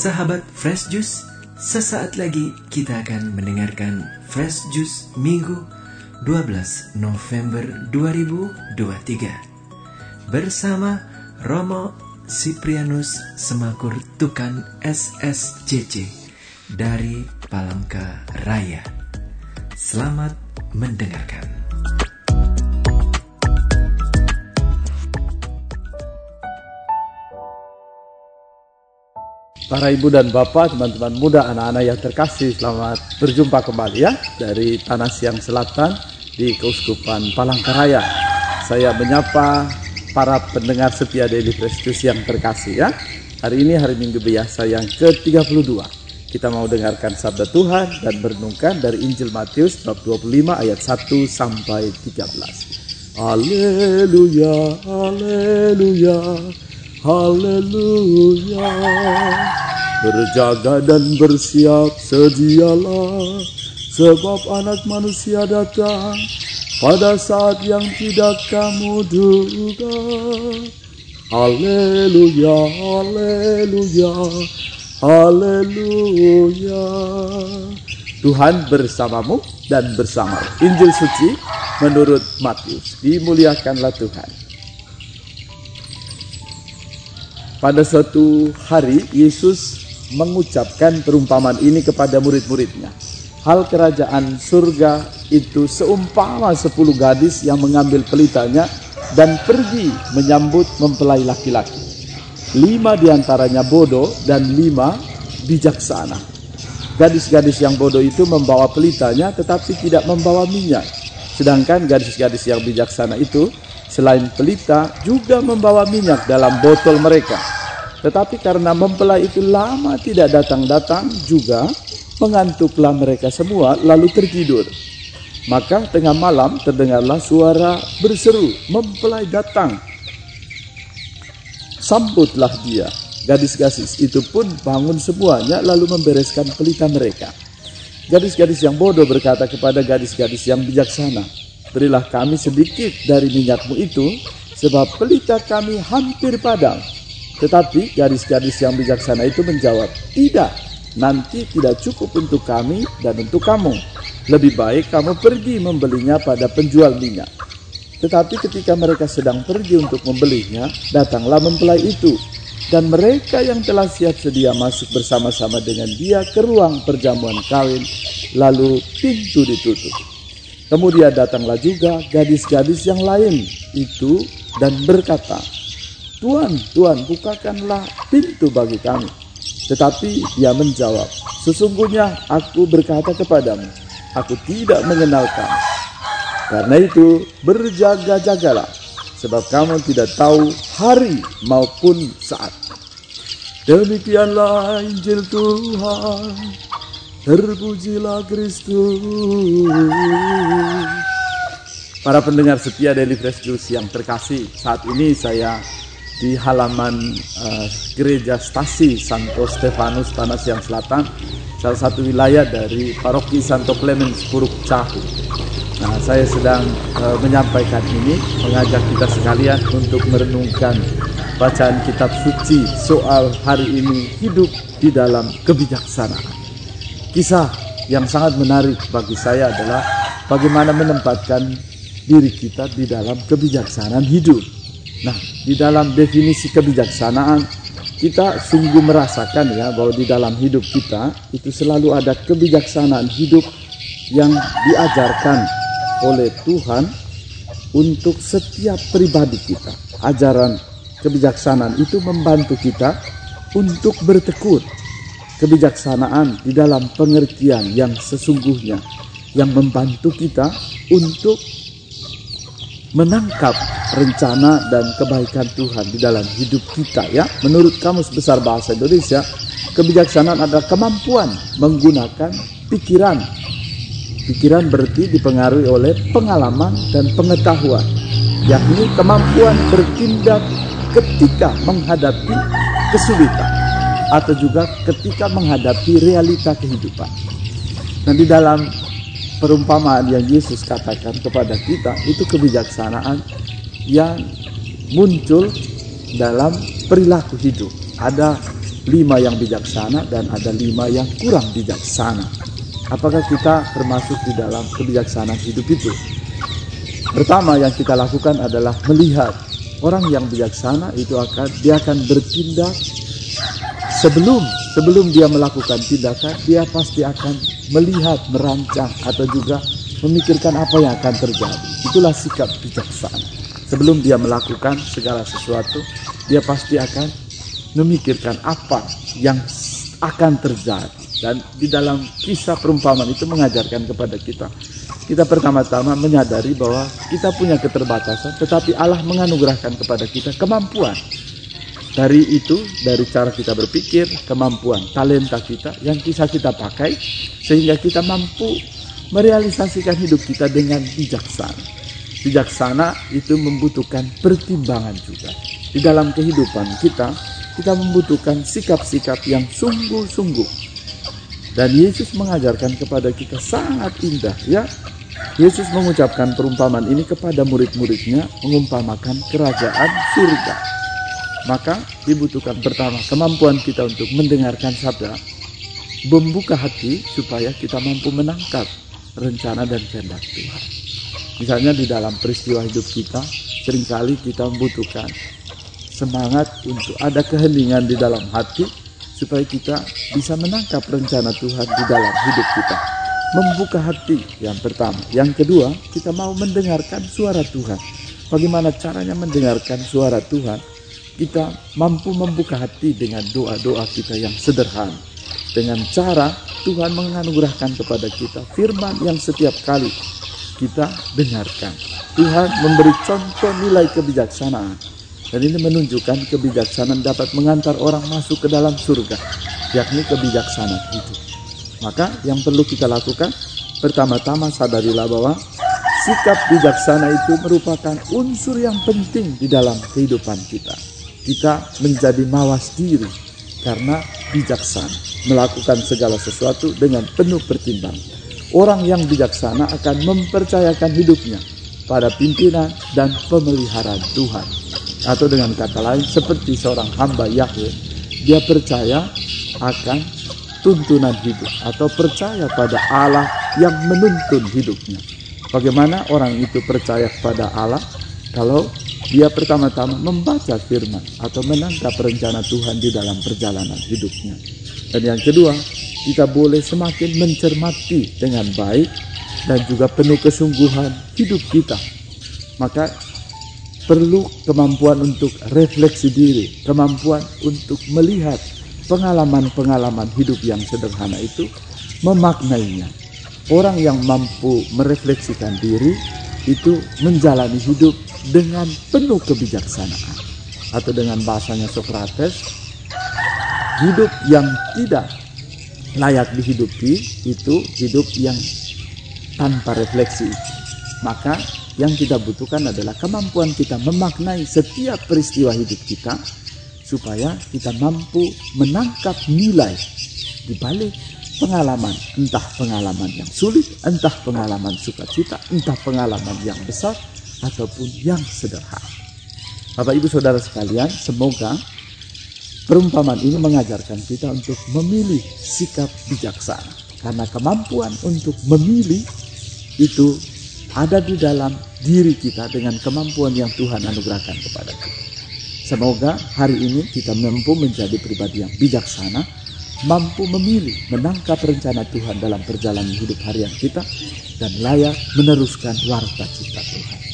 Sahabat Fresh Juice, sesaat lagi kita akan mendengarkan Fresh Juice Minggu 12 November 2023 bersama Romo Siprianus Semakur Tukan SSCC dari Palangka Raya. Selamat mendengarkan. Para ibu dan bapak, teman-teman muda, anak-anak yang terkasih, selamat berjumpa kembali ya dari Tanah Siang Selatan di Keuskupan Palangkaraya. Saya menyapa para pendengar setia Daily Prestige yang terkasih ya. Hari ini hari Minggu biasa yang ke-32. Kita mau dengarkan sabda Tuhan dan merenungkan dari Injil Matius bab 25 ayat 1 sampai 13. Haleluya, haleluya. Haleluya. Berjaga dan bersiap sedialah Sebab anak manusia datang Pada saat yang tidak kamu duga. Haleluya, haleluya, haleluya. Tuhan bersamamu dan bersama. Injil suci menurut Matius. Dimuliakanlah Tuhan Pada suatu hari Yesus mengucapkan perumpamaan ini kepada murid-muridnya. Hal kerajaan surga itu seumpama sepuluh gadis yang mengambil pelitanya dan pergi menyambut mempelai laki-laki. Lima di antaranya bodoh dan lima bijaksana. Gadis-gadis yang bodoh itu membawa pelitanya tetapi tidak membawa minyak. Sedangkan gadis-gadis yang bijaksana itu selain pelita juga membawa minyak dalam botol mereka. Tetapi karena mempelai itu lama tidak datang-datang juga mengantuklah mereka semua lalu tertidur. Maka tengah malam terdengarlah suara berseru, mempelai datang. Sambutlah dia. Gadis-gadis itu pun bangun semuanya lalu membereskan pelita mereka. Gadis-gadis yang bodoh berkata kepada gadis-gadis yang bijaksana, Berilah kami sedikit dari minyakmu itu, sebab pelita kami hampir padam. Tetapi gadis-gadis yang bijaksana itu menjawab, Tidak, nanti tidak cukup untuk kami dan untuk kamu. Lebih baik kamu pergi membelinya pada penjual minyak. Tetapi ketika mereka sedang pergi untuk membelinya, datanglah mempelai itu. Dan mereka yang telah siap sedia masuk bersama-sama dengan dia ke ruang perjamuan kawin, lalu pintu ditutup. Kemudian datanglah juga gadis-gadis yang lain itu dan berkata, Tuhan, Tuhan, bukakanlah pintu bagi kami. Tetapi dia menjawab, Sesungguhnya aku berkata kepadamu, aku tidak mengenal kamu. Karena itu berjaga-jagalah, sebab kamu tidak tahu hari maupun saat. Demikianlah Injil Tuhan. Terpujilah Kristus. Para pendengar setia Daily Fresh Juice yang terkasih, saat ini saya di halaman uh, gereja stasi Santo Stefanus Tanah Siang Selatan, salah satu wilayah dari paroki Santo Clemens Puruk Cahu. Nah, saya sedang uh, menyampaikan ini, mengajak kita sekalian untuk merenungkan bacaan kitab suci soal hari ini hidup di dalam kebijaksanaan. Kisah yang sangat menarik bagi saya adalah bagaimana menempatkan diri kita di dalam kebijaksanaan hidup. Nah, di dalam definisi kebijaksanaan kita sungguh merasakan ya bahwa di dalam hidup kita itu selalu ada kebijaksanaan hidup yang diajarkan oleh Tuhan untuk setiap pribadi kita. Ajaran kebijaksanaan itu membantu kita untuk bertekun. Kebijaksanaan di dalam pengertian yang sesungguhnya yang membantu kita untuk menangkap rencana dan kebaikan Tuhan di dalam hidup kita ya. Menurut Kamus Besar Bahasa Indonesia, kebijaksanaan adalah kemampuan menggunakan pikiran. Pikiran berarti dipengaruhi oleh pengalaman dan pengetahuan, yakni kemampuan bertindak ketika menghadapi kesulitan atau juga ketika menghadapi realita kehidupan. Nah, di dalam perumpamaan yang Yesus katakan kepada kita itu kebijaksanaan yang muncul dalam perilaku hidup. Ada lima yang bijaksana dan ada lima yang kurang bijaksana. Apakah kita termasuk di dalam kebijaksanaan hidup itu? Pertama yang kita lakukan adalah melihat orang yang bijaksana itu akan dia akan bertindak sebelum sebelum dia melakukan tindakan dia pasti akan melihat merancang atau juga memikirkan apa yang akan terjadi. Itulah sikap bijaksana. Sebelum dia melakukan segala sesuatu dia pasti akan memikirkan apa yang akan terjadi. Dan di dalam kisah perumpamaan itu mengajarkan kepada kita. Kita pertama-tama menyadari bahwa kita punya keterbatasan tetapi Allah menganugerahkan kepada kita kemampuan dari itu dari cara kita berpikir kemampuan talenta kita yang bisa kita pakai sehingga kita mampu merealisasikan hidup kita dengan bijaksana bijaksana itu membutuhkan pertimbangan juga di dalam kehidupan kita kita membutuhkan sikap-sikap yang sungguh-sungguh. Dan Yesus mengajarkan kepada kita sangat indah ya. Yesus mengucapkan perumpamaan ini kepada murid-muridnya mengumpamakan kerajaan surga. Maka dibutuhkan pertama kemampuan kita untuk mendengarkan sabda, membuka hati supaya kita mampu menangkap rencana dan kehendak Tuhan. Misalnya di dalam peristiwa hidup kita, sering kali kita membutuhkan semangat untuk ada keheningan di dalam hati supaya kita bisa menangkap rencana Tuhan di dalam hidup kita. Membuka hati yang pertama. Yang kedua, kita mau mendengarkan suara Tuhan. Bagaimana caranya mendengarkan suara Tuhan? Kita mampu membuka hati dengan doa-doa kita yang sederhana. Dengan cara Tuhan menganugerahkan kepada kita firman yang setiap kali kita dengarkan. Tuhan memberi contoh nilai kebijaksanaan dan ini menunjukkan kebijaksanaan dapat mengantar orang masuk ke dalam surga, yakni kebijaksanaan itu. Maka yang perlu kita lakukan, pertama-tama sadarilah bahwa sikap bijaksana itu merupakan unsur yang penting di dalam kehidupan kita. Kita menjadi mawas diri karena bijaksana, melakukan segala sesuatu dengan penuh pertimbangan. Orang yang bijaksana akan mempercayakan hidupnya pada pimpinan dan pemeliharaan Tuhan. Atau dengan kata lain seperti seorang hamba Yahweh dia percaya akan tuntunan hidup atau percaya pada Allah yang menuntun hidupnya. Bagaimana orang itu percaya pada Allah? Kalau dia pertama-tama membaca firman atau menangkap rencana Tuhan di dalam perjalanan hidupnya dan yang kedua kita boleh semakin mencermati dengan baik dan juga penuh kesungguhan hidup kita maka perlu kemampuan untuk refleksi diri, kemampuan untuk melihat pengalaman-pengalaman hidup yang sederhana itu, memaknainya. Orang yang mampu merefleksikan diri itu menjalani hidup dengan penuh kebijaksanaan. Atau dengan bahasanya Socrates, hidup yang tidak layak dihidupi itu hidup yang tanpa refleksi. Maka yang kita butuhkan adalah kemampuan kita memaknai setiap peristiwa hidup kita supaya kita mampu menangkap nilai di balik pengalaman, entah pengalaman yang sulit, entah pengalaman sukacita, entah pengalaman yang besar ataupun yang sederhana. Bapak Ibu Saudara sekalian, semoga perumpamaan ini mengajarkan kita untuk memilih sikap bijaksana. Karena kemampuan untuk memilih itu ada di dalam diri kita dengan kemampuan yang Tuhan anugerahkan kepada kita. Semoga hari ini kita mampu menjadi pribadi yang bijaksana, mampu memilih, menangkap rencana Tuhan dalam perjalanan hidup harian kita, dan layak meneruskan warta cita Tuhan.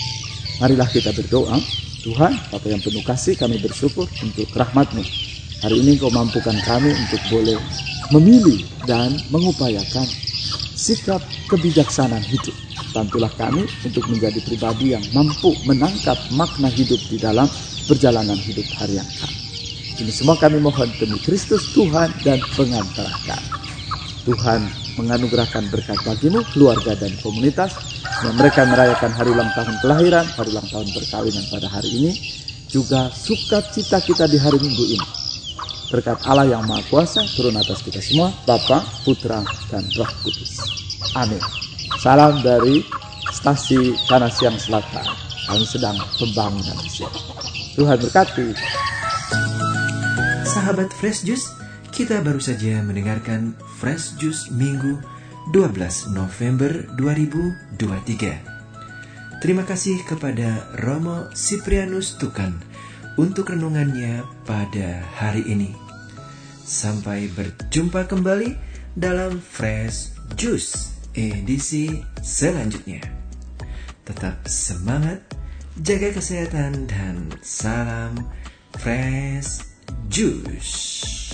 Marilah kita berdoa, Tuhan, Bapa yang penuh kasih, kami bersyukur untuk rahmat-Mu. Hari ini Kau mampukan kami untuk boleh memilih dan mengupayakan sikap kebijaksanaan hidup Bantulah kami untuk menjadi pribadi yang mampu menangkap makna hidup di dalam perjalanan hidup harian kami. Ini semua kami mohon demi Kristus Tuhan dan pengantar kami. Tuhan menganugerahkan berkat bagimu, keluarga dan komunitas yang mereka merayakan hari ulang tahun kelahiran, hari ulang tahun perkawinan pada hari ini, juga sukacita kita di hari Minggu ini. Berkat Allah yang Maha Kuasa turun atas kita semua, Bapa, Putra, dan Roh Kudus. Amin. Salam dari stasi Tanah Siang Selatan. Kami sedang pembangunan di. Tuhan berkati. Sahabat Fresh Juice, Kita baru saja mendengarkan Fresh Juice Minggu 12 November 2023. Terima kasih kepada Romo Siprianus Tukan untuk renungannya pada hari ini. Sampai berjumpa kembali dalam Fresh Juice edisi selanjutnya. Tetap semangat, jaga kesehatan, dan salam Fresh Juice.